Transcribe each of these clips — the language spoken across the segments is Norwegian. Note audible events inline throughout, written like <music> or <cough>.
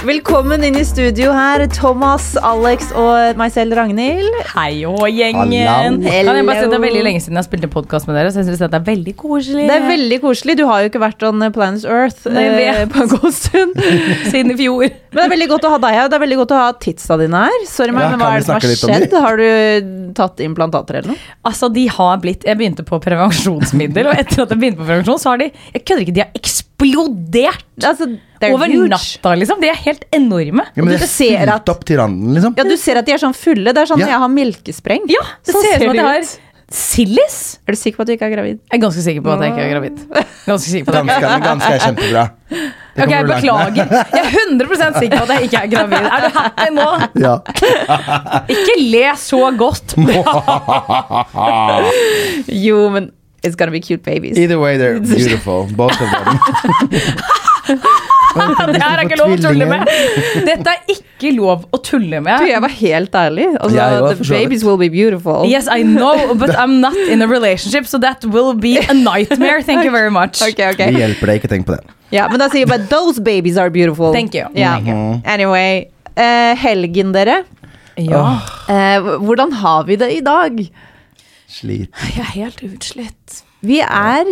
Velkommen inn i studio her, Thomas, Alex og meg selv, Ragnhild. Hei og gjengen! Kan jeg bare si at Det er veldig lenge siden jeg har spilt en podkast med dere, så jeg synes det er veldig koselig. Det er veldig koselig. Du har jo ikke vært on Planet Earth Nei, eh, på en god stund. <laughs> Siden i fjor. Men det er veldig godt å ha deg her. Det er veldig godt å ha tidsa dine her. Sorry, meg, Ja, men hva er det som har skjedd? Har du tatt implantater eller noe? Altså, de har blitt Jeg begynte på prevensjonsmiddel, og etter at jeg begynte på prevensjon, så har de Jeg kødder ikke, de har eksplodert! Altså, they're Over huge. natta, liksom. De er helt enorme. Ja, men det er ser at- opp til randen, liksom. Ja, du ser at de er sånn fulle. Det er sånn Ja. når jeg har melkespreng. Ja, det Sånn ser ut som at de jeg har sillis. Er du sikker på at du ikke er gravid? Jeg er ganske sikker på at jeg ikke er gravid. Ganske sikker på det. Ganske, ganske er kjempebra. <laughs> Det Ok, jeg beklager. Jeg er 100% sikker på at jeg ikke er gravid. Er du happy nå? Ja. <laughs> Ikke le så godt. <laughs> Jo, men it's gonna be cute babies. Either way, they're beautiful. Both of them. <laughs> Det her er ikke lov å tulle med. Dette er ikke lov å tulle Du, med. jeg var helt ærlig. Altså, også, the babies will be beautiful. Yes, I know, but I'm not in a relationship, so that will be a nightmare. Thank you very much. Okay, okay. Vi hjelper deg, ikke tenk på det. Ja, men da sier jeg bare Those babies are beautiful. Thank you. Ja. Anyway. uh, helgen, dere. Ja. Uh, hvordan har vi det i dag? Slit. Jeg er helt utslitt. Vi er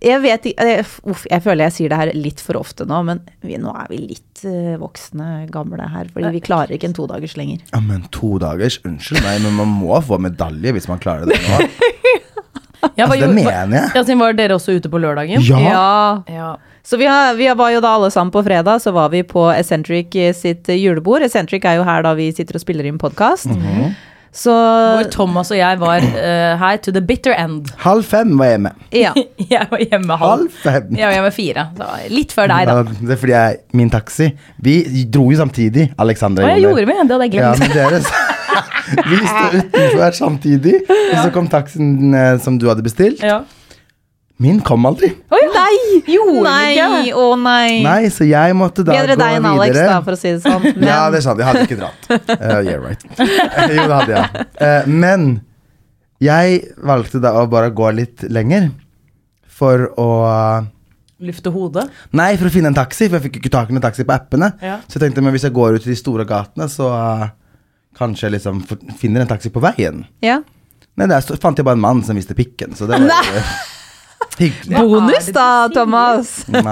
jeg vet ikke eh, uff, Jeg føler jeg sier det her litt for ofte nå, men vi, nå er vi litt eh, voksne, gamle her. Fordi vi klarer ikke en todagers lenger. Ja, men to dagers, unnskyld meg, men man må få medalje hvis man klarer det nå. <laughs> Ja, Altså, det mener jeg. Ja, siden var dere også ute på lørdagen? Ja. Ja. Ja. Så vi, har, vi var jo da alle sammen på fredag, så var vi på Eccentric sitt julebord. Eccentric er jo her da vi sitter og spiller inn podkast. Mhm. Så Hvor Thomas og jeg var uh, her to the bitter end. Halv fem var jeg hjemme. ja. <laughs> Jeg var hjemme halv. Halv fem. Jeg var hjemme fire. Så litt før deg, da. Ja, det er fordi jeg, min taxi Vi dro jo samtidig, Alexandra Å, jeg gjorde vi? det hadde jeg Ja, glemt. men dere <laughs> Vi sto utenfor samtidig, og så kom taxien eh, som du hadde bestilt. Ja. Min kom aldri. Nei! Gjorde nei! den ikke? Å nei. Nei, så jeg måtte da Bedre gå deg enn Alex, da, for å si det sånn. <laughs> Men, Ja, det er sant. Jeg hadde ikke dratt. Uh, yeah, right. Eh, <laughs> jo, det hadde jeg. Uh, men jeg valgte da å bare gå litt lenger for å Lufte hodet. Nei, for å finne en taxi, for jeg fikk ikke tak i noen taxi på appene. Ja. Så jeg tenkte men hvis jeg går ut i de store gatene, så uh, kanskje jeg liksom finner en taxi på veien. ja. Nei, der fant jeg bare en mann som viste pikken, så det var jo <laughs> hyggelig. Bonus, da, Thomas. <laughs> Nei,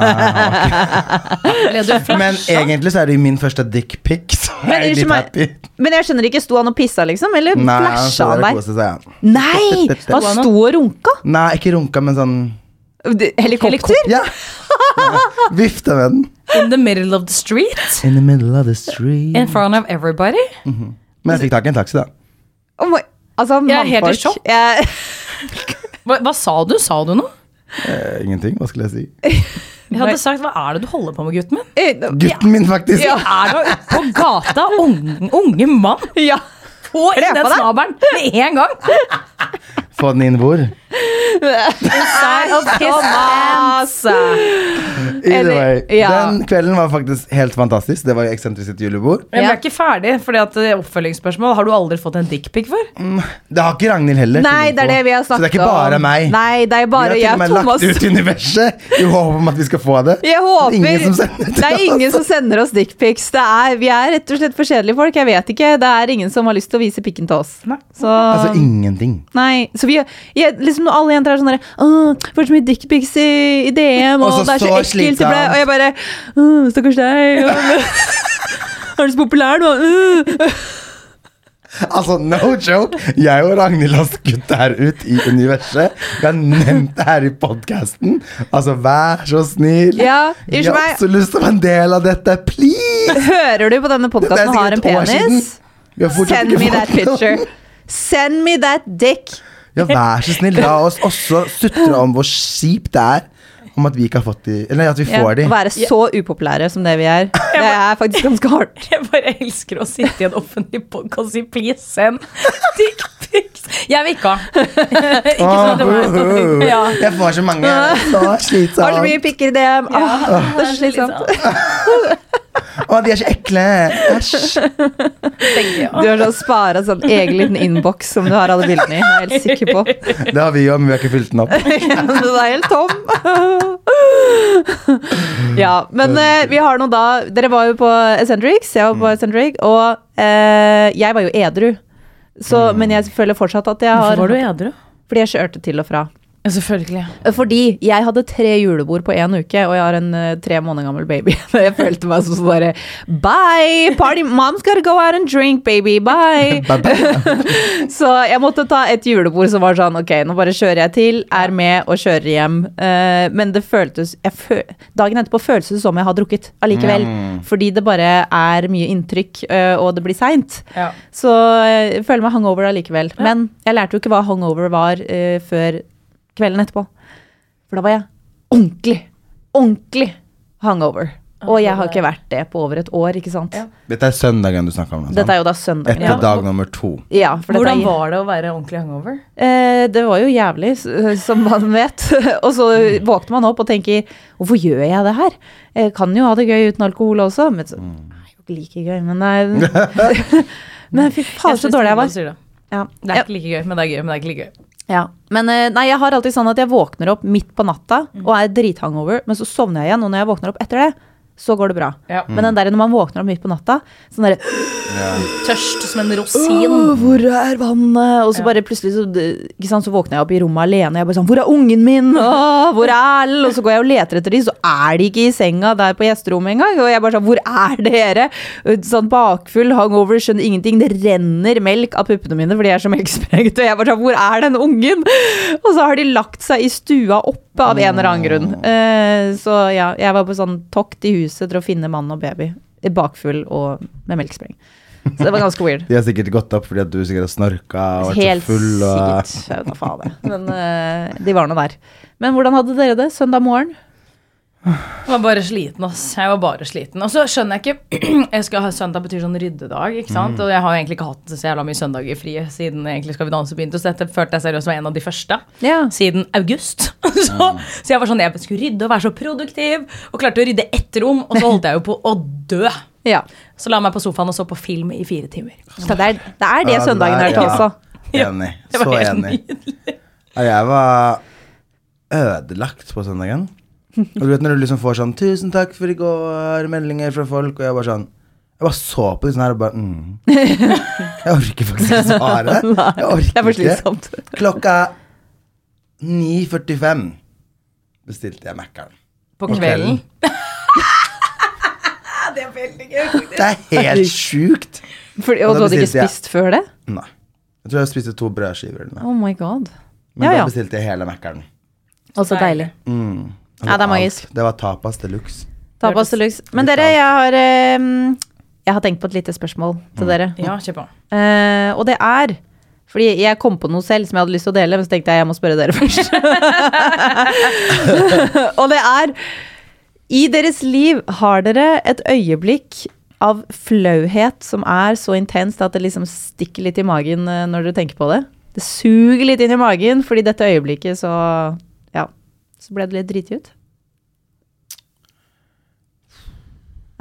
men egentlig så er det jo min første dickpic, så Men jeg er litt happy. men jeg skjønner ikke, sto han og pissa, liksom? Eller Nei, flasha han der seg. ja. Nei! Han sto og runka? Nei, ikke runka, men sånn Helikopter? Ja! <laughs> Vifta med den. In the middle of the street? In the middle of the street. In front of everybody? Men jeg fikk tak i en taxi, da. Oh my, altså, Jeg er helt i sjokk. Jeg- Hva, hva sa du? Sa du noe? Eh, ingenting, hva skulle jeg si? <laughs> Jeg hadde sagt hva er det du holder på med, gutten min? Gutten min, faktisk. Ja. Er du på gata, unge, unge mann? Ja. Få inn den snabelen med en gang! Få den inn hvor? Side of Thomas. Either way. ja. Den kvelden var faktisk helt fantastisk. Det var jo Eksentrisk sitt julebord. Jeg ble Ja. ikke ferdig, fordi at eh, oppfølgingsspørsmål Har du aldri fått en dickpic før? Det har ikke Ragnhild heller. Nei, det er det vi har. Så snakket om. det er ikke bare meg. Nei, det er bare vi har til og med Thomas. lagt ut universet i håp om at vi skal få det. Jeg håper Ingen som sender Det er ingen som sender oss dickpics. Er- Vi er rett og slett for kjedelige folk. Jeg vet ikke. Det er ingen som har lyst til å vise pikken til oss. Så, Altså ingenting. nei, så vi, jeg, liksom når alle jenter er sånn der, Åh, får så mye dickpics i, i DM, og, det er så så ekkelt. Og jeg bare Stakkars deg. <laughs> <laughs> Er du så populær? Uh. Altså, no joke. Jeg og Ragnhild har skutt det her ut i universet. Vi har nevnt det her i podkasten. Altså, vær så snill. Ja, Vi har meg. også lyst til å være en del av dette. Please! Hører du på denne podkasten og har en penis? Send me that picture. Send me that dick. Ja, vær så snill. La oss også sutre om hvor kjipt det er om at vi ikke har fått de Eller at vi Ja, får de. Å være så upopulære som det vi er. Det er faktisk ganske hardt. <laughs> Jeg bare elsker å sitte i en offentlig podkast og si 'please send dickpics'. Jeg vil ikke ha. <laughs> ikke sånn at det var <laughs> ja. Jeg får så mange. Så Har så mye pikker i DM. Ja, det er så slitsomt. Å, de er så ekle. Æsj. Du har sånn spara sånn egen liten innboks som du har alle bildene i. Jeg er helt sikker på. <laughs> Det har vi òg, men vi har ikke fylt den opp. <laughs> Den er helt tom. <laughs> Ja, men eh, vi har nå da Dere var jo på Eccentrics, jeg var på Eccentric, og eh, jeg var jo edru. Så, Men jeg føler fortsatt at jeg har Hvorfor var du edru? Fordi jeg kjørte til og fra. Ja, selvfølgelig. Fordi jeg hadde tre julebord på én uke, og jeg har en uh, tre måneder gammel baby. <laughs> Jeg følte meg som sånn bare Bye! Party, mom's gotta go out and drink, baby. Bye! <laughs> <laughs> så jeg måtte ta et julebord som var sånn Ok, nå bare kjører jeg til, er med og kjører hjem. Uh, men det føltes jeg fø Dagen etterpå føltes det som jeg har drukket allikevel. Fordi det bare er mye inntrykk, uh, og det blir seint. Ja. Så jeg føler meg hungover allikevel. Men jeg lærte jo ikke hva hungover var eh, før kvelden etterpå. For da var jeg ordentlig, ordentlig hungover. Og jeg har ikke vært det på over et år, ikke sant. Ja. Dette er søndagen du snakker om? sant? Dette er jo da søndagen. Etter Ja. dag nummer to. Ja, for dette Hvordan er, var det å være ordentlig hangover? eh, det var jo jævlig, som man vet. <laughs> og så våkner man opp og tenker hvorfor gjør jeg det her? Jeg kan jo ha det gøy uten alkohol også. Men så, Mm. det er jo ikke like gøy, men nei. <laughs> <laughs> Men fy faen, så dårlig jeg var. Ja. det er ikke like gøy, men det er gøy. Men det er ikke like gøy. Ja, men eh, nei, jeg har alltid sånn at jeg våkner opp midt på natta og er drithangover, men så sovner jeg igjen, og når jeg våkner opp etter det, så går det bra. Ja. Men den der når man våkner opp midt på natta, sånn derre Tørst som en rosin. Åh, hvor er vannet? Og så bare plutselig så, ikke sant, så våkner jeg opp i rommet alene. Jeg bare sånn Hvor er ungen min? Åh, hvor er? Og så går jeg og leter etter de, så er de ikke i senga der på gjesterommet engang. Og jeg bare sånn Hvor er dere? Sånn bakfull, hangover, skjønner ingenting. Det renner melk av puppene mine fordi jeg er så melksprengt. <laughs> Og jeg bare sånn Hvor er den ungen? Og så har de lagt seg i stua oppe av en eller annen grunn. Uh, så ja, jeg var på sånn tokt i huset til å finne mann og baby. Bakfull og med melkespreng. Så det var ganske weird. <laughs> De har sikkert gått opp fordi at du sikkert har snorka og vært Helt så full. Og... sikkert. Jeg vet da faen jeg. Men uh, de var nå der. Men hvordan hadde dere det søndag morgen? Jeg var bare sliten, ass. Jeg var bare sliten. Og så skjønner jeg ikke <clears throat> jeg skal ha Søndag betyr sånn ryddedag, ikke sant. Og jeg har jo egentlig ikke hatt så jævla mye søndager fri siden egentlig Skal vi danse begynte. Så dette følte jeg seriøst var en av de første Ja. siden august. <laughs> så, så jeg var sånn, jeg skulle rydde og være så produktiv, og klarte å rydde ett rom, og så holdt jeg jo på å dø. <laughs> ja. Så la meg på sofaen og så på film i fire timer. Så det er det, er det Ja, søndagen er- er til ja. også. Enig. Så enig. jeg var ødelagt på søndagen. Og du vet når du liksom får sånn 'Tusen takk for i går', meldinger fra folk, og jeg bare sånn Jeg bare så på de sånn her og bare mm. <laughs> Jeg orker faktisk ikke svare. Jeg er orker ikke. Klokka 9.45 bestilte jeg Mækkern. På kvelden. <laughs> Det er veldig gøy helt sjukt. Fordi, Og og du hadde ikke spist jeg- før det? Nei. Jeg tror jeg spiste to brødskiver eller noe. Oh my god. Men Ja, da bestilte jeg hele Mækkern. Altså deilig. Mm. Ja, det er magisk. Det var tapas de luxe. Tapas deluxe. Men dere, jeg har eh, Jeg har tenkt på et lite spørsmål til dere. Ja, kjør på. Uh, og det er fordi jeg kom på noe selv som jeg hadde lyst til å dele, men så tenkte jeg jeg må spørre dere først. <laughs> og det er I deres liv har dere et øyeblikk av flauhet som er så intenst at det liksom stikker litt i magen eh, når dere tenker på det? Det suger litt inn i magen, fordi dette øyeblikket så så ble det litt driti ut.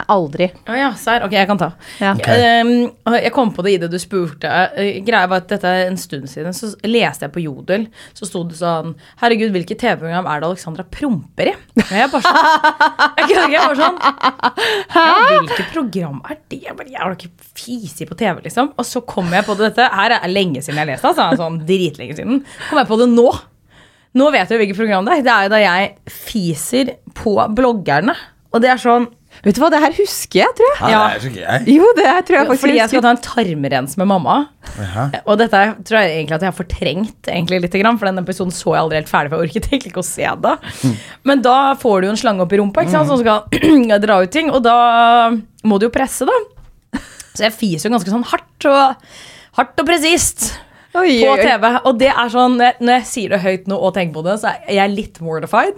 Aldri. Å ja, serr. Ok, jeg kan ta. Ja. Um, jeg kom på det i det du spurte. Uh, Greia var at dette er en stund siden, så leste jeg på Jodel, så sto det sånn Herregud, hvilket TV-program er det Alexandra promper i? Og jeg bare sånn Jeg kødder ikke. Jeg var sånn ja, Hvilket program er det? Jeg, bare, jeg har ikke fisi på TV, liksom. Og så kom jeg på det. Dette her er lenge siden jeg leste, altså. Sånn dritlenge siden. Kom jeg på det nå. Nå vet jeg hvilket program det er. Det er jo da jeg fiser på bloggerne. Og det er sånn Vet du hva, det her husker jeg, tror jeg. Ja, det er så gøy. Jo, det her tror jeg faktisk Fordi jeg skal ta en tarmrens med mamma. Jaha. Og dette tror jeg egentlig at jeg har fortrengt egentlig litt, for den episoden så jeg aldri helt ferdig, for jeg orket egentlig ikke å se det. Men da får du jo en slange opp i rumpa ikke sant, som skal <clears throat> dra ut ting, og da må du jo presse, da. Så jeg fiser jo ganske sånn hardt og, hardt og presist Oi, på. TV. Og det er sånn, når jeg sier det høyt nå og tenker på det, så er jeg litt mortified.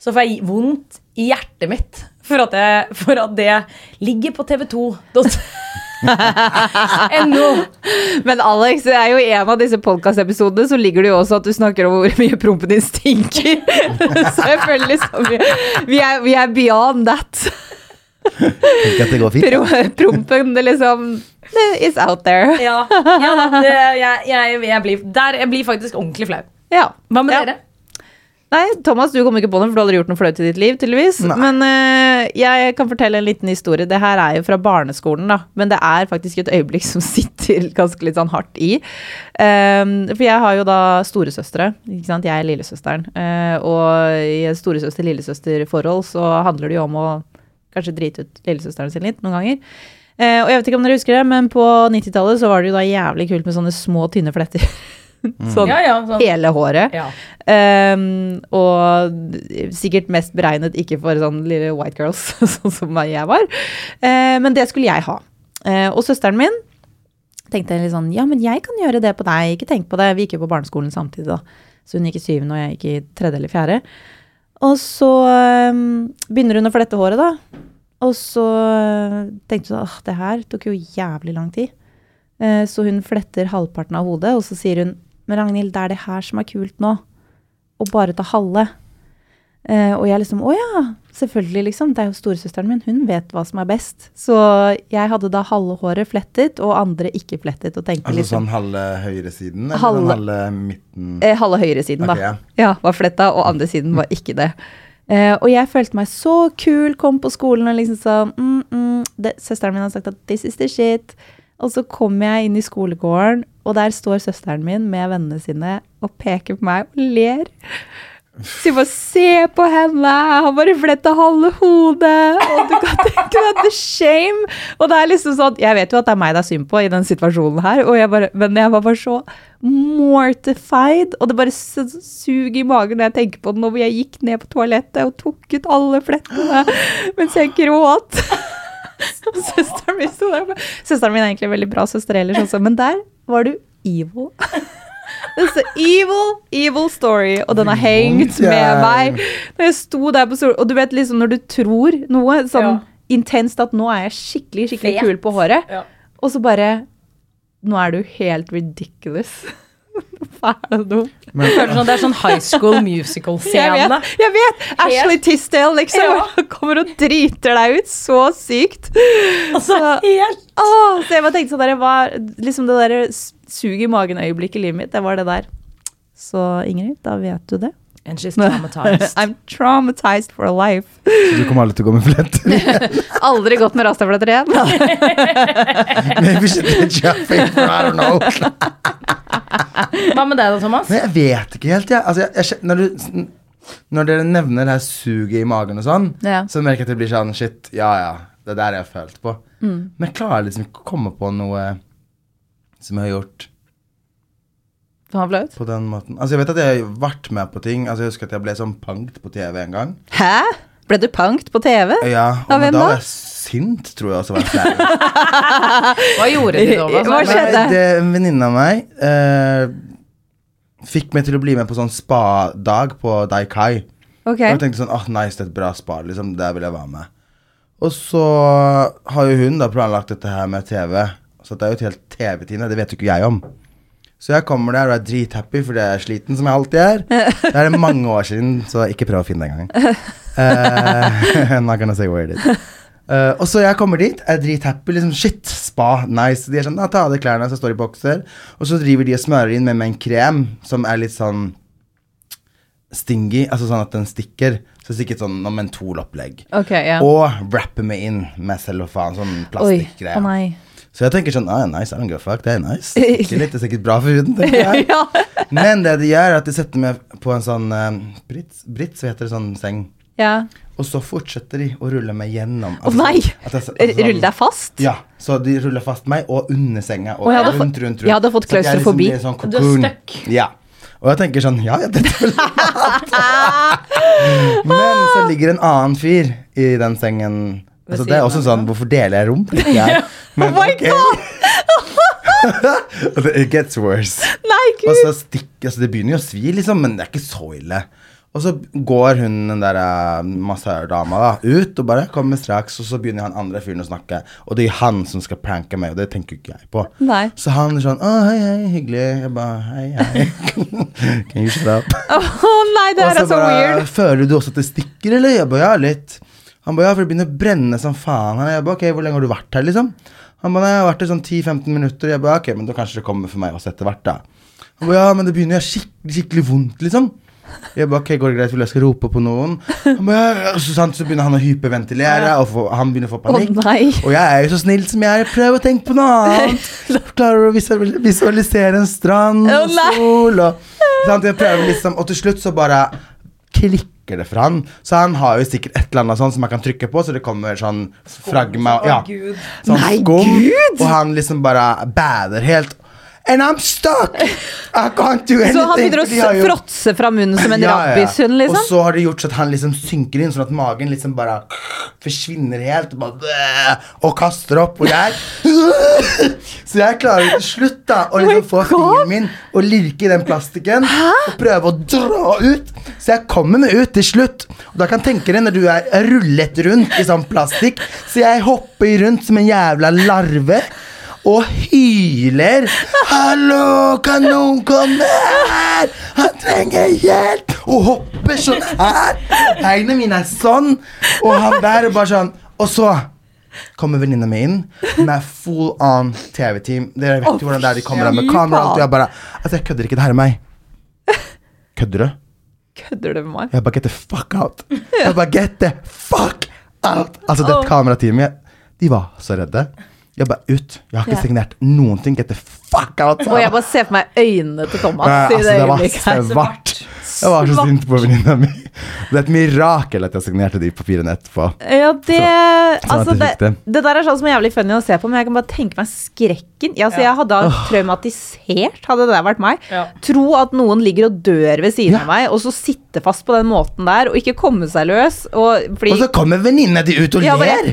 Så får jeg vondt i hjertet mitt for at, jeg, for at det ligger på tv2.no. <laughs> Men Alex, det er jo i en av disse podkastepisodene så ligger det jo også at du snakker om hvor mye prompen din stinker. <laughs> Selvfølgelig. så mye. vi, vi, er, vi er beyond that. Tenk at det går fint. Pro, prompen det liksom is out there. Ja, ja det, jeg, jeg, jeg, blir, der, jeg blir faktisk ordentlig flau. Ja. Hva med Ja. dere? Nei, Thomas, du kommer ikke på den, for du har aldri gjort noe flaut i ditt liv, tydeligvis. Nei. Men uh, jeg kan fortelle en liten historie. Det her er jo fra barneskolen, da. Men det er faktisk et øyeblikk som <laughs> sitter ganske litt sånn hardt i. Um, for jeg har jo da storesøstre, ikke sant. Jeg er lillesøsteren. Uh, og i et storesøster-lillesøster-forhold så handler det jo om å kanskje drite ut lillesøsteren sin litt noen ganger. Eh, og jeg vet ikke om dere husker det, men på 90-tallet så var det jo da jævlig kult med sånne små, tynne fletter. <laughs> sånn Ja, ja, sånn. hele håret. Ja. Um, og sikkert mest beregnet ikke for sånn lille white girls, <laughs> sånn som jeg var. Uh, men det skulle jeg ha. Uh, og søsteren min tenkte litt sånn Ja, men jeg kan gjøre det på deg. Ikke tenk på det. Vi gikk jo på barneskolen samtidig, da. Så hun gikk i syvende, og jeg gikk i tredje eller fjerde. Og så um, begynner hun å flette håret, da. Og så uh, tenkte hun at det her tok jo jævlig lang tid. Eh, så hun fletter halvparten av hodet, og så sier hun Men Ragnhild, det er det her som er kult nå Å bare ta halve. Eh, og jeg liksom Å ja, selvfølgelig, liksom. Det er jo storesøsteren min. Hun vet hva som er best. Så jeg hadde da halve håret flettet, og andre ikke flettet. Og tenkte Altså liksom sånn halve høyresiden, eller Halve- sånn halve midten? eh, Halve høyresiden, okay, da. ja. Ja, var fletta, og andre siden var ikke det. Eh, og jeg følte meg så kul, kom på skolen og liksom sa mm, mm, det, Søsteren min har sagt at 'this is the shit'. Og så kommer jeg inn i skolegården, og der står søsteren min med vennene sine og peker på meg og ler. Så jeg bare Se på henne! han bare fletta halve hodet! Og du kan tenke deg the shame! Og det er liksom sånn Jeg vet jo at det er meg det er synd på i den situasjonen her, og jeg bare, men jeg var bare så mortified. Og det bare suger i magen når jeg tenker på det nå hvor jeg gikk ned på toalettet og tok ut alle flettene mens jeg gråt. <laughs> Søsteren min er egentlig en veldig bra søster ellers også, men der var du evil. This is evil, evil story, og den har hengt med meg. Når jeg sto der på stolen, og du vet liksom når du tror noe sånn Ja. intenst at nå er jeg skikkelig, skikkelig Fet. kul på håret, Ja. og så bare Nå er du helt ridiculous. <laughs> Hva er det nå? Sånn, det er sånn high school musical-scene. <laughs> Jeg, jeg vet Ashley Tisdale, liksom. Ja. <laughs> Kommer og driter deg ut så sykt. Altså, Så- helt å, så jeg bare tenkte sånn der, var, liksom det der s- sug i magen-øyeblikket i livet mitt, det var det der. Så Ingrid, da vet du det. And she's traumatized. <laughs> I'm traumatized for life. Så du kommer aldri til å gå med fletter? <laughs> Aldri gått med rastafletter igjen. <laughs> Maybe she did jumping, for I don't know. Hva med deg da, Thomas? Men jeg vet ikke helt, jeg. Altså, jeg, jeg når, du, når dere nevner det her suget i magen og sånn, Ja. så merker jeg at det blir sånn Shit, ja ja, det er der jeg har følt på. Mm. Men jeg klarer liksom ikke å komme på noe som jeg har gjort flaut. på den måten. Altså, jeg vet at jeg har vært med på ting. Altså, jeg husker at jeg ble sånn pangt på TV en gang. Hæ? Ble du pangt på TV? Ja, og Av hvem da var jeg sint, tror jeg også var flau. <laughs> Hva gjorde de, da? Hva skjedde? Nei, det, en venninne av meg eh, fikk meg til å bli med på sånn spa-dag på Daikai. Okay. Og jeg tenkte sånn, åh, nice, det er et bra spa, liksom, der vil jeg være med. Og så har jo hun da planlagt dette her med TV, så det er jo et helt TV-tine. det vet jo ikke jeg om. Så jeg kommer der og er drithappy fordi jeg er sliten, som jeg alltid er. <laughs> Det er det mange år siden, så ikke prøv å finne det engang. <laughs> Uh, not gonna say where it is. Uh, og så jeg kommer dit, er drithappy, liksom shit, spa, nice. De er sånn, ta av deg klærne, så står de i bokser. Og så driver de og smører inn med meg en krem som er litt sånn stingy, altså sånn at den stikker. Så sikkert sånn mentolopplegg. Okay, yeah. Og wrapper meg inn med cellofan, sånn Oi. Å nei. Så jeg tenker sånn, ah, nice, I don't give a fuck, det er nice. Det er sikkert bra for huden, tenker jeg. <laughs> ja. Men det de gjør, er at de setter meg på en sånn uh, brits, brits, heter det, sånn seng. ja. Og så fortsetter de å rulle meg gjennom. Å nei! at jeg- altså, rulle deg fast? Ja, så de ruller fast meg og under senga. Og Og jeg hadde rundt, fått- rundt, rundt. jeg hadde fått klaustrofobi. blir sånn Du er stuck. Ja. Og jeg tenker sånn Ja, ja, dette er ha. <laughs> <laughs> Men så ligger en annen fyr i den sengen. Altså, det er også sånn Hvorfor deler jeg rom? <laughs> Jeg. <laughs> Men, Oh my god! It gets worse. Nei, Og gud! så stikk, altså Det begynner jo å svi, liksom, men det er ikke så ille. Og så går hun den der uh, massørdama da ut og bare kommer straks, og så begynner han andre fyren å snakke. Og det er han som skal pranke meg, og det tenker ikke jeg på. Nei. Så han er sånn Å, hei, hei, hyggelig. Jeg bare Hei, hei. <laughs> Can you shut up? Å nei, det Og her er så weird. Føler du også at det stikker, eller? Jeg bare ja, litt. Han bare ja, for det begynner å brenne som faen. her. Jeg ba, ok, hvor lenge har du vært her, liksom? Han ba, nei, jeg har vært her sånn 10-15 minutter. Jeg ba, ok, men da kanskje det kommer for meg også etter hvert, da. Han ba, ja, men det begynner å gjøre skikkelig, skikkelig vondt, liksom. Jeg bare ok, går det greit, vil jeg skal rope på noen? Han bare, så, sant, så begynner han å hyperventilere, og få, han begynner å få Å panikk. nei. Og jeg er jo så snill som jeg er. Prøv å tenke på noe annet. <laughs> Klarer å visualisere en strand Å, og sol. Og, sant? Jeg prøver liksom, og til slutt så bare klikker det for han. Så han har jo sikkert et eller annet sånn som man kan trykke på, så det kommer sånn fragma ja, sånn Nei, skum. Gud! Og han liksom bare bader helt. And I'm stuck! I can't do anything. Så han begynner å fråtse fra munnen som en ja, ja. rabbishund, Og liksom? så har det gjort så at han liksom synker inn, sånn at magen liksom bare forsvinner helt. Bare, og kaster opp. Og jeg <laughs> Så jeg klarer til slutt da å liksom få fingeren min og lirke i den plastikken og prøve å dra ut. Så jeg kommer meg ut til slutt. Og da kan tenke deg når du er rullet rundt i sånn plastikk. Så jeg hopper rundt som en jævla larve og hyler 'Hallo, kan noen komme her? Han trenger hjelp!' Og hopper sånn her. Beina mine er sånn. Og han der er bare sånn Og så kommer venninna mi inn med full on TV-team. Dere vet jo hvordan det er, de kommer der med kamera og alt. Og jeg bare Altså, jeg kødder ikke. Det her er meg. Kødder du? Kødder du med meg? Jeg bare get the fuck out. Jeg bare get the fuck out. Altså, det kamerateamet, de var så redde. Jeg bare ut. Jeg har ikke signert noen ting. Get the fuck out. Og jeg bare ser for meg øynene til Thomas i altså, det det var svart. Jeg var så sint på venninna mi. <laughs> Det er et mirakel at jeg signerte de papirene etterpå. Ja, det sånn Altså, det, det. det der er sånn som er jævlig funny å se på, men jeg kan bare tenke meg skrekken. Ja, altså, Jeg hadde traumatisert, hadde det vært meg. Ja. Tro at noen ligger og dør ved siden Ja. av meg, og så sitte fast på den måten der, og ikke komme seg løs. Og, fordi Og så kommer venninna di ut og Ja, bare, ler.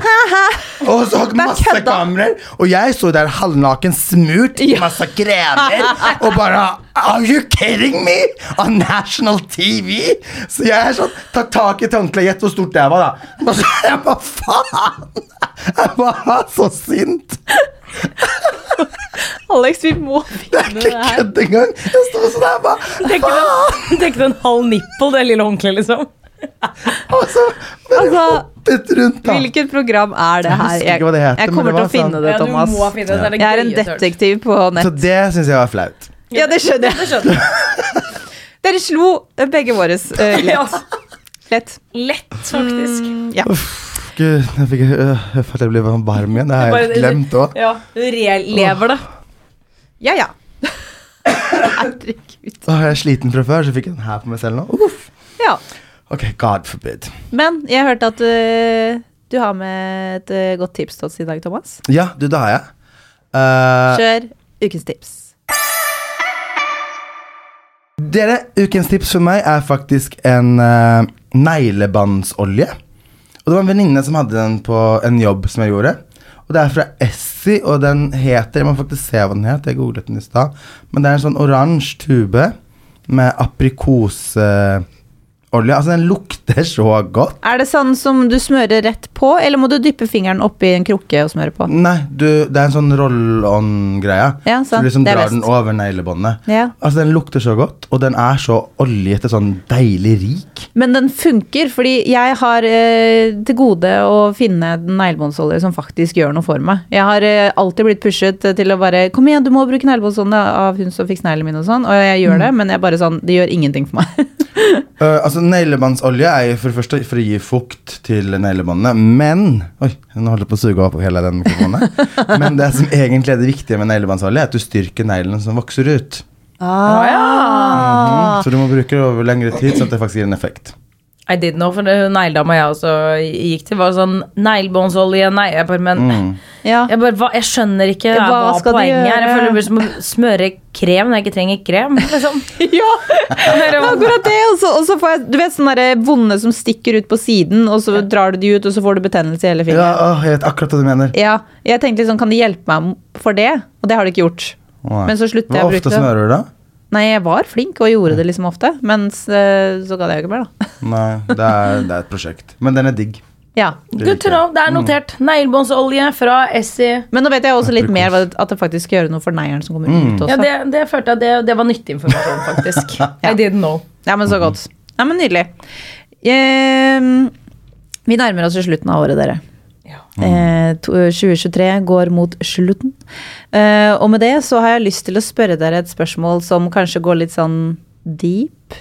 Og så har masse kameraer. Og jeg sto der halvnaken, smurt i Ja. masse kremer. Og bare Are you kidding me? On national TV? Så jeg er sånn Tar tak i et håndkle. Gjett hvor stort det var, da. Og så er jeg bare faen! Jeg var så sint. Alex, vi må finne Det er ikke det her. kødd engang. Jeg står sånn her bare Faen! deg en halv nippel, det lille håndkleet, liksom. altså, Altså, rundt. Hvilket program er det her? Jeg, jeg, heter, jeg kommer til å finne sånn- det, Thomas. Ja, finne det. det er Jeg er en detektiv på nett. Så det syns jeg var flaut. Ja, det skjønner jeg. <laughs> Dere slo begge våre uh, <laughs> Ja. lett. Lett. Lett, faktisk. Mm, ja. Gud, jeg fikk øh, jeg følte jeg ble varm igjen. Det har helt glemt òg. Ja, du relever det. ja, ja. Herregud. Jeg er sliten fra før, så fikk jeg den her på meg selv nå. Uff. Ja. Ok, God forbid. Men jeg hørte at uh, du har med et uh, godt tips til oss i dag, Thomas. Ja, du, det har jeg. Uh, Kjør ukens tips. Dere, ukens tips for meg er faktisk en uh, neglebåndsolje. Og det var en venninne som hadde den på en jobb som jeg gjorde. Og det er fra Essie, og den heter Jeg må faktisk se hva den het, jeg googlet den i stad. Men det er en sånn oransje tube med aprikoseolje. Altså, den lukter så godt. Er det sånn som du smører rett på, eller må du dyppe fingeren oppi en krukke og smøre på? Nei, du, det er en sånn roll-on-greie. Ja, så du liksom drar den over neglebåndet. Ja. Altså, den lukter så godt, og den er så oljete, sånn deilig rik. Men den funker, fordi jeg har eh, til gode å finne neglebåndsolje som faktisk gjør noe for meg. Jeg har eh, alltid blitt pushet til å bare Kom igjen, du må bruke neglebåndsolje av hun som fikk neglene mine og sånn. Og jeg gjør det, men jeg bare sånn Det gjør ingenting for meg. Uh, <laughs> altså, Neglebåndsolje er jo for det første for å gi fukt til neglebåndene, men Oi, nå holder jeg på å suge opp hele den mikrofonen. <laughs> men det som egentlig er det viktige med neglebåndsolje, er at du styrker neglene som vokser ut. Ah. Så du må bruke det over lengre tid, sånn at det faktisk gir en effekt. I did know, for det negledama jeg også gikk til, var sånn neglebåndsolje, nei, jeg bare, men Ja. jeg, bare, hva, jeg skjønner ikke Ja, hva, hva poenget er. Jeg føler det blir som å smøre krem når jeg ikke trenger krem. Liksom. <laughs> ja. <laughs> Det er akkurat det. Og så, får jeg du vet sånne vonde som stikker ut på siden, og så drar du de ut, og så får du betennelse i hele Ja, å, jeg vet akkurat hva du mener. Ja, jeg tenkte liksom, Kan de hjelpe meg for det? Og det har de ikke gjort. Nei. Men så slutter jeg å Hvor ofte smører du da? Nei, jeg var flink og gjorde det liksom ofte, mens eh, så gadd jeg jo ikke mer, da. Nei, det er, det er et prosjekt. Men den er digg. Ja. Good to know. Det er notert. Neglebåndsolje fra Essie. Men nå vet jeg også litt mer at det faktisk skal gjøre noe for neglen som kommer ut også. Ja, det, det følte jeg det, det var nyttig informasjon, faktisk. <laughs> I didn't know. Ja, men så godt. Ja, men nydelig. Ehm, vi nærmer oss slutten av året, dere. Ja. Eh, 2023 går mot slutten. Eh, og med det så har jeg lyst til å spørre dere et spørsmål som kanskje går litt sånn deep.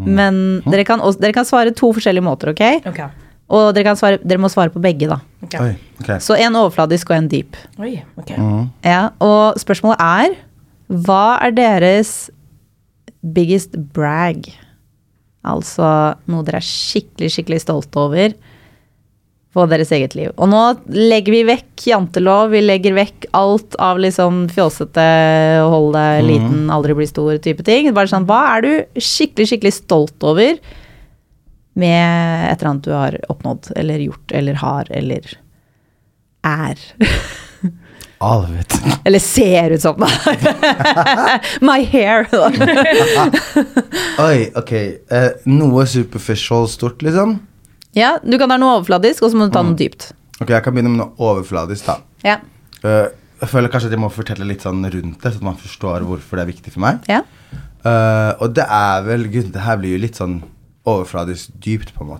Men dere kan, også, dere kan svare to forskjellige måter, ok? okay. Og dere, kan svare, dere må svare på begge, da. Okay. Oi, ok. Så en overfladisk og en deep. Oi, ok. Ja, og spørsmålet er Hva er deres biggest brag? Altså noe dere er skikkelig, skikkelig stolte over på deres eget liv. Og nå legger vi vekk jantelov, vi legger vekk alt av liksom fjåsete, hold deg liten, aldri bli stor type ting. Bare sånn, hva er du skikkelig, skikkelig stolt over med et eller annet du har oppnådd, eller gjort, eller har, eller er? <laughs> <laughs> Eller ser ut som, da. <laughs> My hair. Oi, ok. Uh, noe superficial stort, liksom? Ja, du kan ha noe overfladisk, og så må du ta noe dypt. Ok, jeg kan begynne med noe overfladisk, da. Ja. Uh, jeg føler kanskje at jeg må fortelle litt sånn rundt det, så man forstår hvorfor det er viktig for meg. ja. Uh, og det er vel Gud, det her blir jo litt sånn overfladisk dypt, på en måte.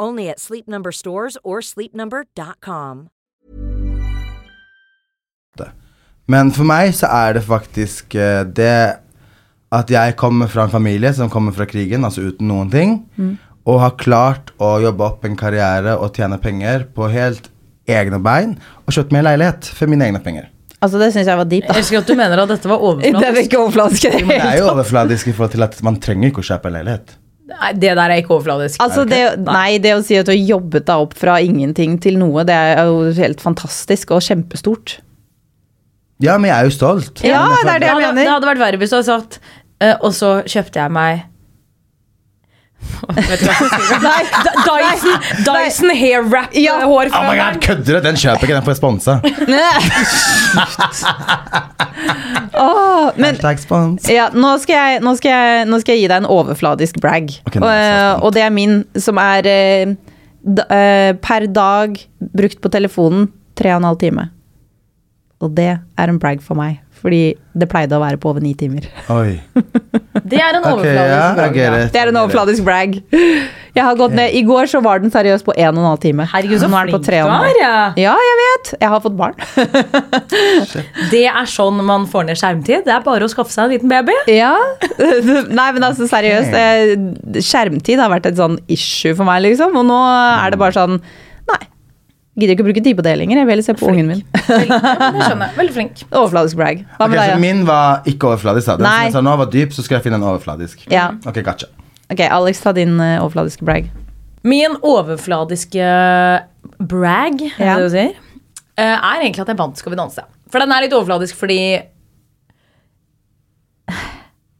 Only at Sleep Number stores or sleepnumber.com. Men for meg så er det faktisk eh, det at jeg kommer fra en familie som kommer fra krigen, altså uten noen ting, og har klart å jobbe opp en karriere og tjene penger på helt egne bein, og kjøpt meg en leilighet for mine egne penger. Altså, det syns jeg var deep, Jeg da. elsker at du mener at dette var <laughs> Det er ikke overfladisk. i det det er hele jo tatt. overfladisk i forhold til at man trenger ikke å kjøpe en leilighet. Nei, det der er ikke overfladisk. Altså, det, nei, det å si at du har jobbet deg opp fra ingenting til noe, det er jo helt fantastisk og kjempestort. Ja, men jeg er jo stolt. Ja, det er det jeg mener. det hadde vært verre hvis du hadde sagt eh, Og så kjøpte jeg meg Vet du hva jeg skal si? Nei, D- Dyson, Dyson hair wrap Ja. hår Oh my god, kødder du? Den kjøper ikke, den får jeg sponsa. oh, men Hashtag spons. Ja, nå skal, jeg, nå, skal jeg, nå skal jeg gi deg en overfladisk brag. Okay, og, eh, og det er min, som er eh, d eh, per dag brukt på telefonen tre og en halv time. Og det er en brag for meg, fordi det pleide å være på over ni timer. Oi. <laughs> Det er en overfladisk okay, yeah, brag, ja. Det er en overfladisk brag. Jeg har gått ned, I går så var den seriøst på en og en halv time. Herregud, så Nå er den på flink tre du og en halv. er. Ja. Ja, jeg vet. Jeg har fått barn. Det er sånn man får ned skjermtid. Det er bare å skaffe seg en liten baby. Ja. <laughs> Nei, men altså seriøst. eh, Skjermtid har vært et sånn issue for meg, liksom. Og nå er det bare sånn Nei. Gidder ikke å bruke tid på det lenger. Jeg vil heller se på ungen min. Veldig, ja, flink. <laughs> Overfladisk brag. Hva Ok, med så deg? min var ikke overfladisk. da. Den Nei. som jeg sa nå var dyp, så skal jeg finne en overfladisk. Ja. Ok, gotcha. Ok, Alex, ta din uh, overfladiske brag. Min overfladiske brag, er Ja. det det du sier, uh, er egentlig at jeg vant Skal vi danse. For den er litt overfladisk fordi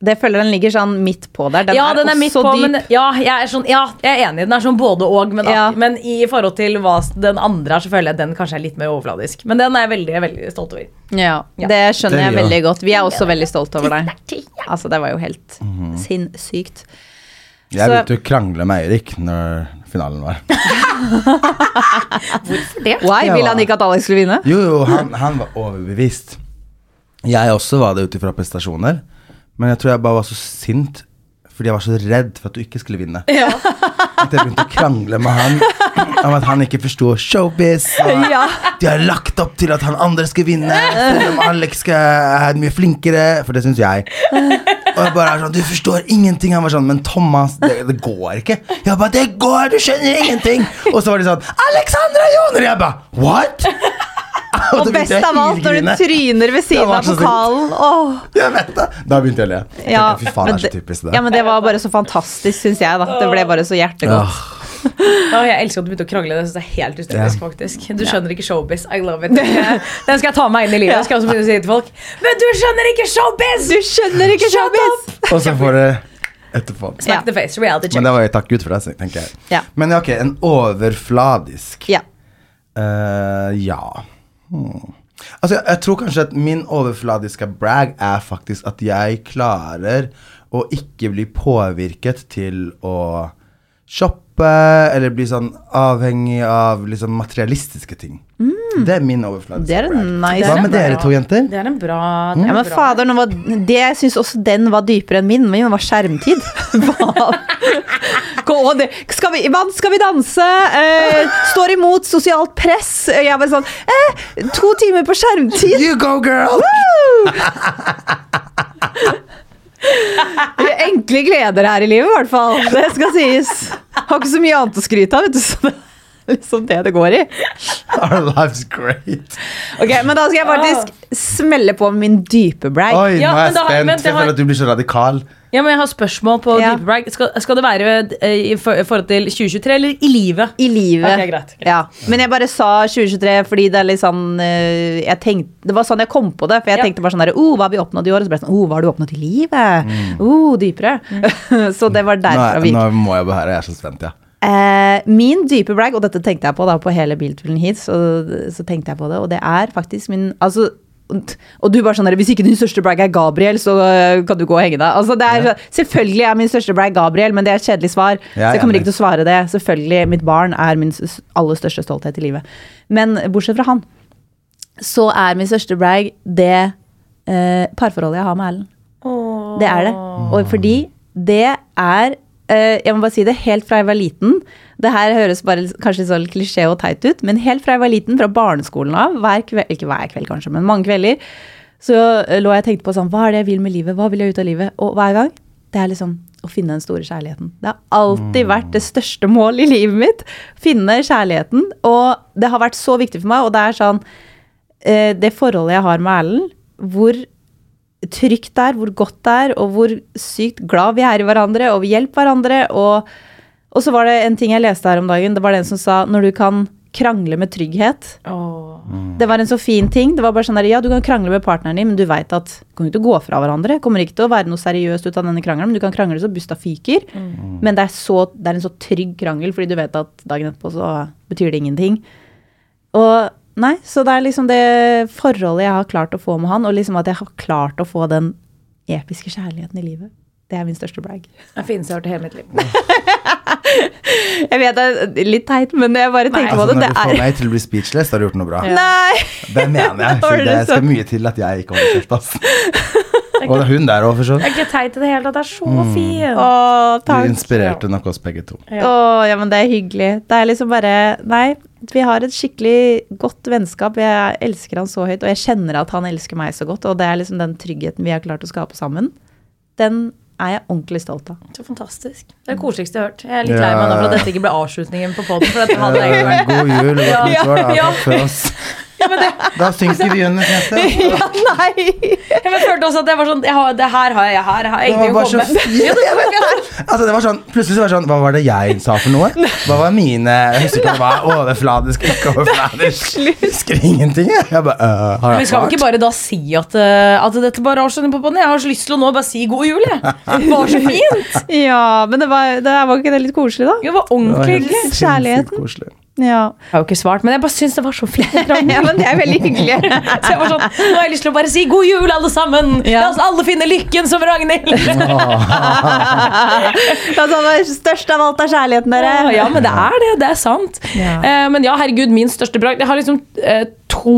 Det føler den ligger sånn midt på der. Den Ja, er den er midt også på, dyp. men ja jeg, er sånn, ja, jeg er enig. Den er sånn både og. Men, Ja. men i forhold til hva den andre er, så føler jeg den kanskje er litt mer overfladisk. Men den er jeg veldig, veldig stolt over. Ja, Ja. Det skjønner Det jeg veldig godt. Vi er også veldig stolt over deg. Altså, det var jo helt sinnssykt. Jeg begynte å krangle med Eirik når finalen var. <laughs> Why? Ja. Ville han ikke at Alex skulle vinne? Jo, jo, han, han var overbevist. Jeg også var det ut ifra prestasjoner. Men jeg tror jeg bare var så sint fordi jeg var så redd for at du ikke skulle vinne. At jeg begynte å krangle med han om at han ikke forsto showbiz. Og Ja. De har lagt opp til at han andre skal vinne, selv om Alex skal, er mye flinkere. For det syns jeg. Og jeg bare er sånn, Du forstår ingenting. Han var sånn, men Thomas, det, det går ikke. Jeg bare, det går, du skjønner ingenting. Og så var de sånn, Alexandra Joner! Jeg bare, what? Og <laughs> best av alt, når du tryner ved siden av pokalen. Åh. Jeg vet det. Da begynte jeg å le. Ja, Fy faen, det er så typisk det. Ja, men det var bare så fantastisk, syns jeg. da Det ble bare så hjertegodt. Oh. jeg elsker at du begynte å krangle. Det synes jeg er helt hysterisk. Faktisk Du skjønner ikke showbiz. I love it. <laughs> Den skal jeg ta meg inn i livet. Jeg skal også begynne å si til folk Men du skjønner ikke showbiz! Du skjønner ikke showbiz! Og så får du etterpå. Smack the face. Reality check. Men det var jo takk Gud for det, tenker jeg. Ja. Men ok, en overfladisk Ja. Eh, Ja. Hmm. Altså, jeg, tror kanskje at min overfladiske brag er faktisk at jeg klarer å ikke bli påvirket til å shoppe eller bli sånn avhengig av liksom materialistiske ting. Det er min Mm. Det er en brag. nice Hva med dere to jenter? Det er en bra, det er Ja, men bra. fader, var, det, jeg syns også den var dypere enn min. Min var skjermtid. <laughs> Skal, vi, skal vi danse? Eh, står imot sosialt press. Jeg var sånn eh, To timer på skjermtid. You go, girl! Enkle gleder her i livet, i hvert fall. Det skal sies. Har ikke så mye annet å skryte av, vet du. <laughs> Liksom det det går i. <laughs> Our life's great. Ok, Men da skal jeg faktisk smelle på min dype brag. Oi, Ja, nå er jeg da har- spent. Jeg føler at du blir så radikal. Ja, men Jeg har spørsmål på Ja. dype Brag. Skal, skal det være eh, i forhold til 2023 eller i livet? I livet. Okay, greit, greit. Ja. Men jeg bare sa 2023 fordi det er litt sånn eh, jeg tenkte, Det var sånn jeg kom på det. For jeg Ja. tenkte bare sånn der, oh, Hva har vi oppnådd i år? Og så ble det sånn oh, Hva har du oppnådd i livet? Oh, dypere. <laughs> så det var er- vi nå må jeg bare Jeg er så spent, ja. Eh, min dype brag, og dette tenkte jeg på da på hele bilturen hit, så, så tenkte jeg på det, og det er faktisk min altså, og du bare sånn der, Hvis ikke din største brag er Gabriel, så øh, kan du gå og henge deg. Altså, det er, Ja. Selvfølgelig er min største brag Gabriel, men det er et kjedelig svar. Ja, så jeg kommer enig. ikke til å svare det. Selvfølgelig, Mitt barn er min aller største stolthet i livet. Men bortsett fra han, så er min største brag det eh, parforholdet jeg har med Erlend. Det er det. Og fordi det er eh, Jeg må bare si det helt fra jeg var liten. Det her høres bare kanskje så klisjé og teit ut, men helt fra jeg var liten, fra barneskolen av, hver kveld, ikke hver kveld kanskje, men mange kvelder, så eh, lå jeg og tenkte på sånn Hva er det jeg vil med livet? Hva vil jeg ut av livet? Og hver gang det er liksom å finne den store kjærligheten. Det har alltid vært det største målet i livet mitt. Finne kjærligheten. Og det har vært så viktig for meg, og det er sånn eh, Det forholdet jeg har med Erlend, hvor trygt det er, hvor godt det er, og hvor sykt glad vi er i hverandre, og vi hjelper hverandre. Og, og så var det en ting jeg leste her om dagen. Det var den som sa når du kan krangle med trygghet. Det var en så fin ting. Det var bare sånn der, Ja, du kan krangle med partneren din, men du veit at du kommer ikke til å gå fra hverandre. Kommer ikke til å være noe seriøst ut av denne krangelen, men du kan krangle så busta fyker. Men det er, så, det er en så trygg krangel, fordi du vet at dagen etterpå så betyr det ingenting. Og nei, så det er liksom det forholdet jeg har klart å få med han, og liksom at jeg har klart å få den episke kjærligheten i livet. Det er min største brag. Det fineste jeg har hørt i hele mitt liv. <laughs> Jeg vet det er litt teit, men jeg bare tenker på Altså, det. når du får meg til å bli speechless, da har du gjort noe bra. Nei! Det mener jeg. <laughs> For det skal mye til at jeg ikke holder kjeft, ass. <laughs> Og det er hun der òg, for sånn. Det er ikke teit i det hele tatt. Det er så fin. Å, Du inspirerte nok oss begge to. Å, ja, men det er hyggelig. Det er liksom bare Nei, vi har et skikkelig godt vennskap. Jeg elsker han så høyt, og jeg kjenner at han elsker meg så godt. Og det er liksom den tryggheten vi har klart å skape sammen. Den er jeg ordentlig stolt av. Så fantastisk. Det er det koseligste jeg har hørt. Jeg er litt lei meg nå for at dette ikke ble avslutningen på poden. God jul Ja. Ja. Ja. For oss. Da synker vi under <laughs> kneset. Ja, nei! Jeg følte også at det var sånn jeg har, Det her har jeg, jeg har, jeg har Det var ingenting <laughs> å bare så komme med. fint. <laughs> Altså, det var sånn, plutselig så var det sånn Hva var det jeg sa for noe? Hva var mine Jeg husker ikke om det var overfladisk, ikke overfladisk. Jeg husker ingenting, jeg. jeg bare, øh, har Men jeg skal vi svart? ikke bare da si at, eh, at dette bare avslutter på Jeg har så lyst til å nå bare si god jul, jeg. Det var så fint. Ja, men det var, det var ikke det litt koselig, da? Det var Det var ordentlig hyggelig. Kjærligheten. koselig. Ja. Jeg har jo ikke svart, men jeg bare syns det var så fint. <laughs> ja, men det er veldig hyggelig. Så jeg var sånn, Nå har jeg lyst til å bare si god jul, alle sammen! Ja. La oss alle finne lykken som Ragnhild! <laughs> Altså, det var størst av alt er kjærligheten, dere. Ja, men det er det. Det er sant. Ja. Uh, men ja, herregud, min største bragd Jeg har liksom eh, to,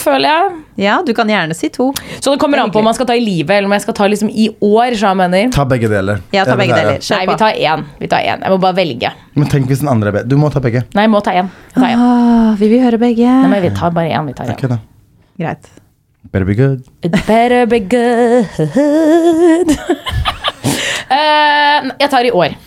føler jeg. Ja, du kan gjerne si to. Så det kommer an på om man skal ta i livet eller om jeg skal ta liksom i år. Så jeg mener. Ta begge deler. Ja, ta begge deler. Nei, vi tar én. Vi tar én. Jeg må bare velge. Men tenk hvis den andre er bedre. Du må ta begge. Nei, jeg må ta én. Jeg tar én. Ah, vi vil høre begge. Nei, men vi tar bare én. Vi tar én. da. Greit. Better be good. It better be good. uh, <laughs> jeg tar i år.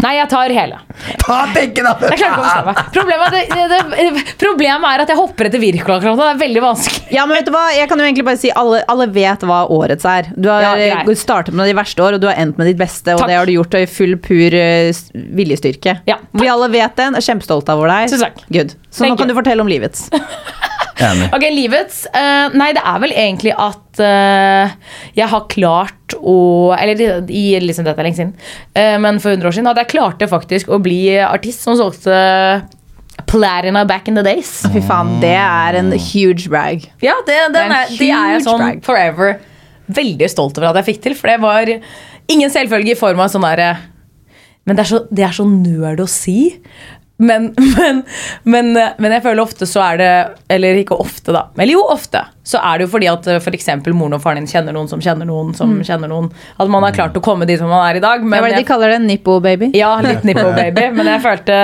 Nei, jeg tar hele. Ta begge, da! Jeg klarer ikke å bestemme meg. Problemet, er det, det, problemet er at jeg hopper etter Wirkola. Det er veldig vanskelig. Ja, men vet du hva? Jeg kan jo egentlig bare si Alle, alle vet hva årets er. Du har Ja, eh, startet med de verste år, og du har endt med ditt beste. Og Takk. det har du gjort i full, pur eh, viljestyrke. Ja, takk. Vi alle vet det. Er kjempestolte over deg. Tusen takk. Good. Så nå kan you. du fortelle om livets. <laughs> Enig. Ok, livets Uh, Nei, det er vel egentlig at uh, jeg har klart å Eller i liksom dette er lenge siden, uh, men for 100 år siden at jeg klarte faktisk å bli artist som solgte Platina back in the days. Fy faen, det er en huge brag. Ja, det, den Det er en er, det er sånn brag. forever veldig stolt over at jeg fikk til. For det var ingen selvfølge i form av sånn derre Men det er så, det er så nerd å si. <laughs> Men, men, men, men jeg føler ofte så er det Eller ikke ofte, da. Eller jo, ofte. Så er det jo fordi at f.eks. moren og faren din kjenner noen som kjenner noen som kjenner noen. At man har klart å komme dit hvor man er i dag. Hva Men er det de kaller det? Nippo baby? ja, litt <laughs> nippo baby. Men jeg følte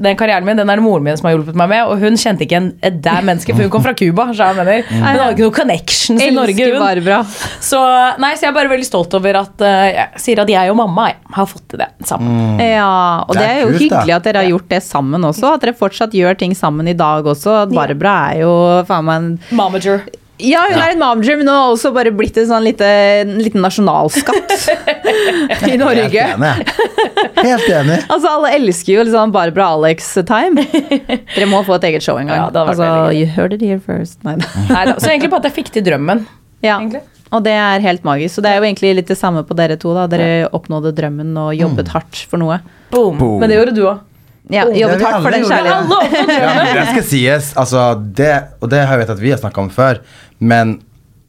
den karrieren min Den er det moren min som har hjulpet meg med. Og hun kjente ikke en et dæ menneske, for hun kom fra Cuba. så jeg mener. Hun hadde ikke noen connections i Norge. Hun. Barbara. Så, nei, så jeg er bare veldig stolt over at eh, jeg sier at jeg og mamma jeg, har fått til det sammen. Ja, og det Det er er jo kult, da. hyggelig at dere har gjort det sammen også. At dere fortsatt gjør ting sammen i dag også. At Barbara er jo faen meg en Momager. Ja, hun er en momager, men hun har også bare blitt en sånn lite, en liten nasjonalskatt <laughs> i Norge. Helt enig. Helt enig. <laughs> Altså, Alle elsker jo liksom Barbara Alex-time. Dere må få et eget show en gang. Ja, det altså, you heard it here first. Nei, da. <laughs> Så egentlig bare at jeg fikk til drømmen. Ja, Egentlig. og det er helt magisk. Så det er jo egentlig litt det samme på dere to. da. Dere oppnådde drømmen og jobbet hardt for noe. Boom. Boom. Men det gjorde du òg. Ja, jobbet hardt for den kjærligheten. Ja, det skal sies, altså det, og det har jeg vet at vi har snakka om før, men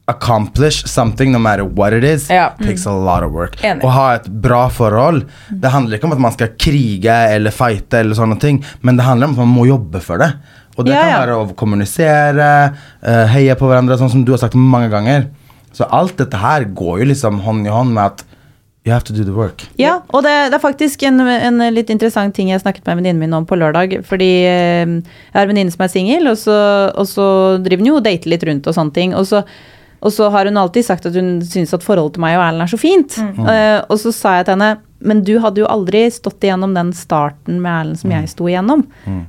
accomplish something no matter what it is, Ja. takes a lot of work. Enig. Å ha et bra forhold, det handler ikke om at man skal krige eller fighte, eller sånne ting, men det handler om at man må jobbe for det. Og det Ja, kan være å kommunisere, eh, heie på hverandre, sånn som du har sagt mange ganger. Så alt dette her går jo liksom hånd i hånd med at you have to do the work. Ja, og det, det er faktisk en, en litt interessant ting jeg snakket med venninnen min om på lørdag. Fordi eh, jeg har en venninne som er singel, og, så- og så driver hun jo og dater litt rundt og sånne ting. Og så, og så har hun alltid sagt at hun syns at forholdet til meg og Erlend er så fint. Eh, og så sa jeg til henne men du hadde jo aldri stått igjennom den starten med Erlend som jeg sto igjennom.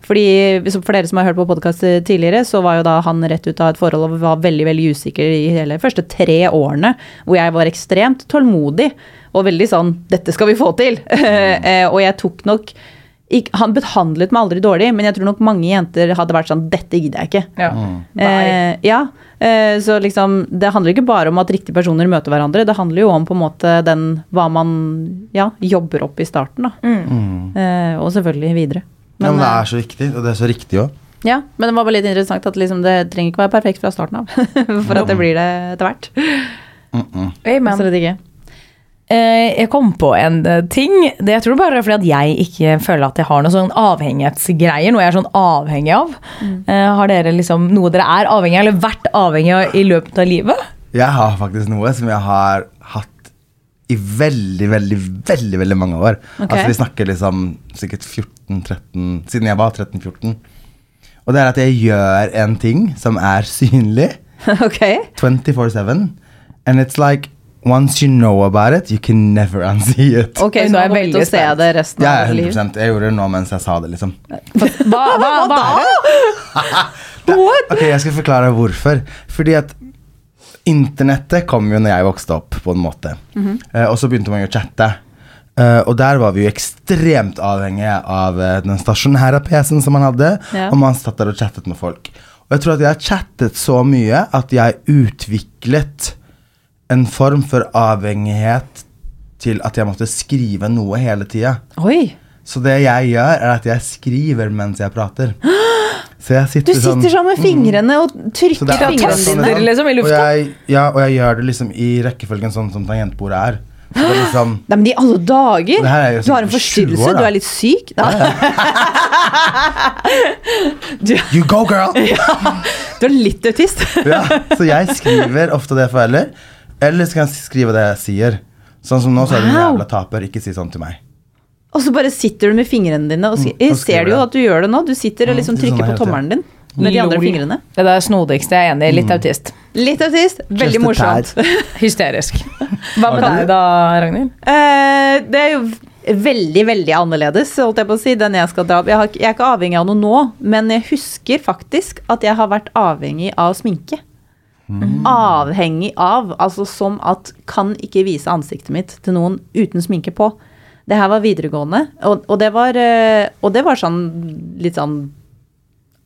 Fordi For dere som har hørt på podkast tidligere, så var jo da han rett ut av et forhold og var veldig veldig usikker i hele første tre årene, hvor jeg var ekstremt tålmodig og veldig sånn 'Dette skal vi få til'. <laughs> Eh, og jeg tok nok Han behandlet meg aldri dårlig, men jeg tror nok mange jenter hadde vært sånn 'Dette gidder jeg ikke'. Ja. Eh, ja, eh, så liksom Det handler ikke bare om at riktige personer møter hverandre, det handler jo om på en måte den hva man ja, jobber opp i starten, da. Eh, og selvfølgelig videre. ja, men det eh, er så viktig, og det er så riktig òg. ja, men det var bare litt interessant at liksom, det trenger ikke være perfekt fra starten av. <laughs> For at det blir det etter hvert. Amen. Så det ikke. Eh, jeg kom på en eh, ting. Det jeg tror bare er fordi at jeg ikke føler at jeg har noen sånn avhengighetsgreier. Noe jeg er sånn avhengig av. Mm. har dere liksom noe dere er avhengig av, eller vært avhengig av i løpet av livet? Jeg har faktisk noe som jeg har hatt i veldig, veldig, veldig veldig mange år. Okay. Altså Vi snakker liksom sikkert 14-13 Siden jeg var 13-14. Og det er at jeg gjør en ting som er synlig <laughs> ok. 24-7. And it's like Once you know about it, you can never <laughs> unsee it. Ok, så er jeg veldig å se det resten Ja, av livet. 100 Jeg gjorde det nå mens jeg sa det, liksom. Hva, hva, <laughs> hva da? <laughs> Ok, jeg skal forklare hvorfor. Fordi at internettet kom jo når jeg vokste opp, på en måte. Mm -hmm. uh, og så begynte man jo å chatte. Uh, og der var vi jo ekstremt avhengige av uh, den stasjonære PC-en som man hadde. Ja. Og man satt der og chattet med folk. Og jeg tror at jeg har chattet så mye at jeg utviklet en form for avhengighet til at jeg måtte skrive noe hele tida. Så det jeg gjør, er at jeg skriver mens jeg prater. Så jeg Du sitter sånn sånn med fingrene og trykker det er fingrene sånn dine. er. liksom, i og lufta. jeg, ja, og jeg gjør det liksom i rekkefølgen sånn som tangentbordet er. Det er liksom <gasps> Nei, men i alle dager! Er Du har en forstyrrelse, år, du er litt syk. Da. <laughs> Du, You go, girl! <laughs> du er litt autist. Ja, så jeg skriver ofte det for føler. Eller så kan jeg skrive det jeg sier. Sånn som nå, så er du en Wow. jævla taper. Ikke si sånn til meg. Og så bare sitter du med fingrene dine og skri- Mm, og Jeg ser jo det. at du gjør det nå. Du sitter og liksom er sånn trykker på tiden. tommelen din med de andre Lol. fingrene. Det der snodigste jeg er enig i. Litt autist. Litt autist, veldig a morsomt. <laughs> Hysterisk. Hva med deg da, Ragnhild? Eh, det er jo veldig, veldig annerledes, holdt jeg på å si, den jeg skal dra opp. Jeg, har, ikke- jeg er ikke avhengig av noe nå, men jeg husker faktisk at jeg har vært avhengig av sminke. Avhengig av, altså som at kan ikke vise ansiktet mitt til noen uten sminke på. Det her var videregående, og, og, det, var, eh, og det var sånn litt sånn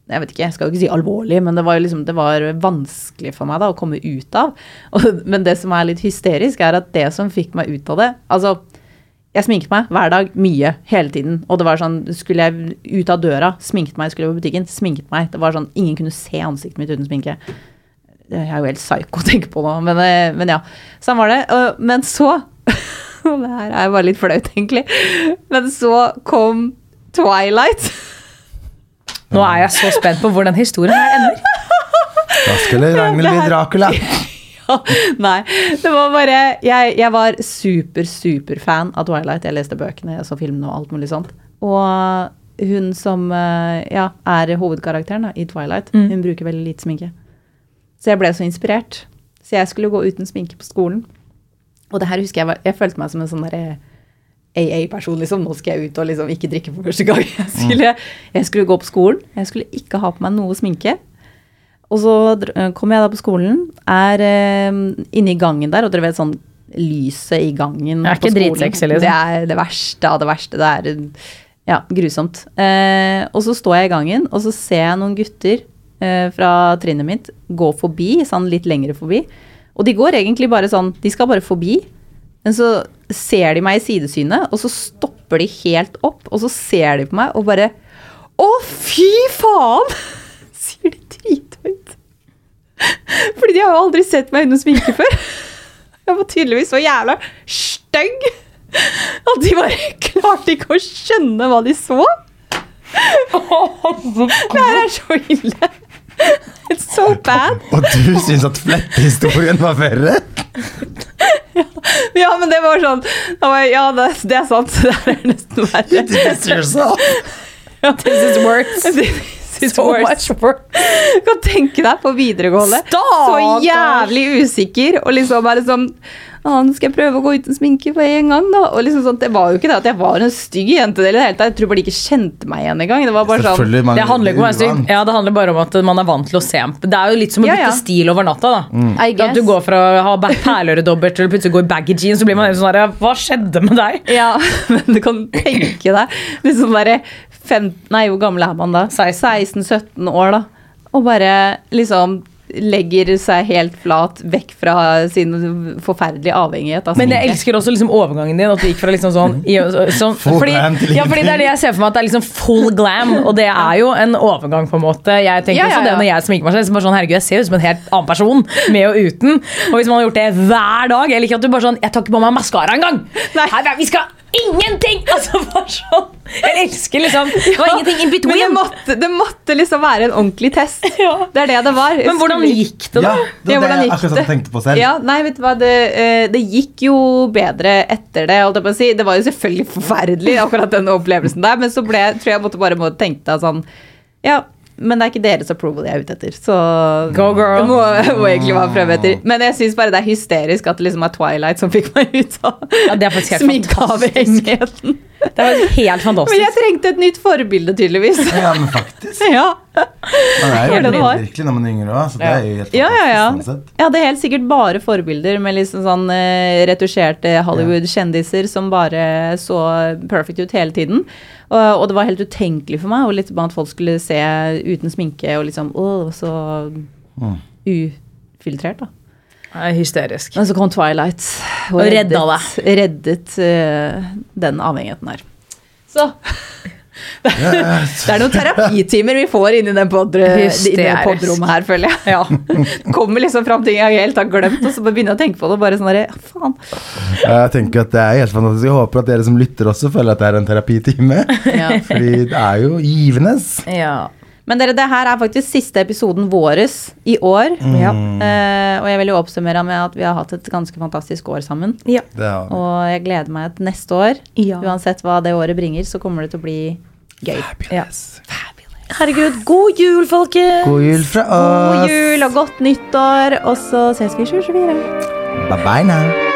jeg vet ikke, jeg skal jo ikke si alvorlig, men det var, liksom, det var vanskelig for meg da å komme ut av. <laughs> Og, men det som er litt hysterisk, er at det som fikk meg ut av det Altså, jeg sminket meg hver dag, mye, hele tiden. Og det var sånn, skulle jeg ut av døra, sminket meg, skulle jeg på butikken, sminket meg. Det var sånn, ingen kunne se ansiktet mitt uten sminke. Det er jo helt psyko å tenke på nå, men, eh, men ja. Sånn var det. Men så <laughs> Og det her er bare litt flaut, egentlig. Men så kom Twilight. Nå er jeg så spent på hvor den historien her ender. Da skulle Ragnhild bli Dracula. <laughs> Ja, Nei, det var bare Jeg, jeg var super, super fan av Twilight. Jeg leste bøkene, jeg så filmene og alt mulig sånt. Og hun som eh, ja, er hovedkarakteren da, i Twilight, hun bruker veldig lite sminke. Så jeg ble så inspirert. Så jeg skulle gå uten sminke på skolen. Og det her husker jeg var, Jeg følte meg som en sånn derre AA-person, liksom. Nå skal jeg ut og liksom ikke drikke for første gang. <laughs> Jeg skulle, jeg skulle gå på skolen. Jeg skulle ikke ha på meg noe sminke. Og så kommer kom jeg da på skolen, er eh, inne i gangen der, og dere vet sånn lyset i gangen Det er på ikke skolen. liksom. Det er det verste av det verste. Det er eh, ja, grusomt. Eh, og så står jeg i gangen, og så ser jeg noen gutter eh, fra trinnet mitt gå forbi, sånn litt lengre forbi. Og de går egentlig bare sånn, de skal bare forbi. Men så ser de meg i sidesynet, og så stopper de helt opp, og så ser de på meg og bare Å, fy faen! <laughs> Sier de drithøyt. Fordi de har jo aldri sett meg uten sminke før. Jeg var tydeligvis så jævla stygg at de bare klarte ikke å skjønne hva de så. <laughs> Det her er så ille. <laughs> It's so bad. Og du syns at flettehistorien var verre? <laughs> Ja, men det var sånn da var jeg, Ja, det, det er sant. <laughs> Det er nesten verre. Diss yourself. This is worse. This is So worse. much worse. Du kan tenke deg på videregående. Så jævlig usikker. Og liksom er det sånn «Å, nå skal jeg prøve å gå uten sminke for en gang, da. Og liksom sånn, Det var jo ikke det at jeg var en stygg jente. det hele tatt. Jeg tror bare de ikke kjente meg igjen engang. Det var bare sånn man Det handler ikke om å være stygg. Ja, det handler bare om at man er vant til å se Det er jo litt som å Ja, bytte ja. stil over natta. da Mm. At du går fra å ha perleøredobber til å plutselig gå i baggy jeans, så blir man helt sånn her Hva skjedde med deg? Ja, <laughs> men du kan tenke deg liksom bare fem, Nei, hvor gammel er man da? 16-17 år, da. Og bare liksom legger seg helt flat vekk fra sin forferdelige avhengighet av Men jeg elsker også liksom overgangen din. At du gikk fra liksom sånn, i, sånn Full fordi, glam til ja, fordi det er det jeg ser for meg, at det er liksom full glam. Og det er jo en overgang, på en måte. Jeg tenker Ja, ja, også det når jeg sminker meg selv. Så bare sånn, herregud, jeg ser ut som en helt annen person med og uten. Og hvis man har gjort det hver dag Jeg liker at du bare sånn Jeg tar ikke på meg maskara engang! Vi skal ingenting! <laughs> Altså bare sånn Jeg elsker liksom Det var ingenting in Men det måtte, det måtte liksom være en ordentlig test. <laughs> Ja. Det er det det var. Men hvordan gikk det, da? Ja, det Ja, var hvordan det jeg akkurat det? tenkte på selv. Ja, nei, vet du hva, det, eh, det gikk jo bedre etter det, holdt jeg på å si. Det var jo selvfølgelig forferdelig, akkurat den opplevelsen der, men så ble, tror jeg måtte bare må tenke deg sånn Ja, men det er ikke deres approval jeg er ute etter, så Go, girl. Det må, må egentlig være prøve etter. Men jeg syns bare det er hysterisk at det liksom er Twilight som fikk meg ut av Ja, sminkeavhengigheten. Det var helt fantastisk. Men jeg trengte et nytt forbilde, tydeligvis. <laughs> Ja, men faktisk. Ja. Man er jo Var det det virkelig når man er yngre òg, så det er jo helt Ja, ja, ja. fantastisk. sånn sett. Jeg hadde helt sikkert bare forbilder med liksom sånn eh, retusjerte Hollywood-kjendiser som bare så perfect ut hele tiden. Og, og det var helt utenkelig for meg og litt at folk skulle se uten sminke og liksom Å, så ufiltrert, da. Er hysterisk. Men så kom Twilight og, Og redda reddet, reddet uh, den avhengigheten her. Så <laughs> det er noen terapitimer vi får inni den pod- det podrommet her, føler jeg. Ja. <laughs> Kommer liksom fram ting jeg helt har glemt, og så begynner jeg å tenke på det. og Bare sånn der, faen. Jeg tenker at det er helt fantastisk. Jeg håper at dere som lytter også føler at det er en terapitime. <laughs> Ja. Fordi det er jo givende. Ja. Men dere, det her er faktisk siste episoden våres i år. Ja. Eh, og jeg vil jo oppsummere med at vi har hatt et ganske fantastisk år sammen. ja. Det Og jeg gleder meg til neste år. Ja. Uansett hva det året bringer, så kommer det til å bli gøy. Fabulous. Herregud, god jul, folkens! God jul fra oss. God jul og godt nyttår, og så ses vi i 2024. Bye bye now.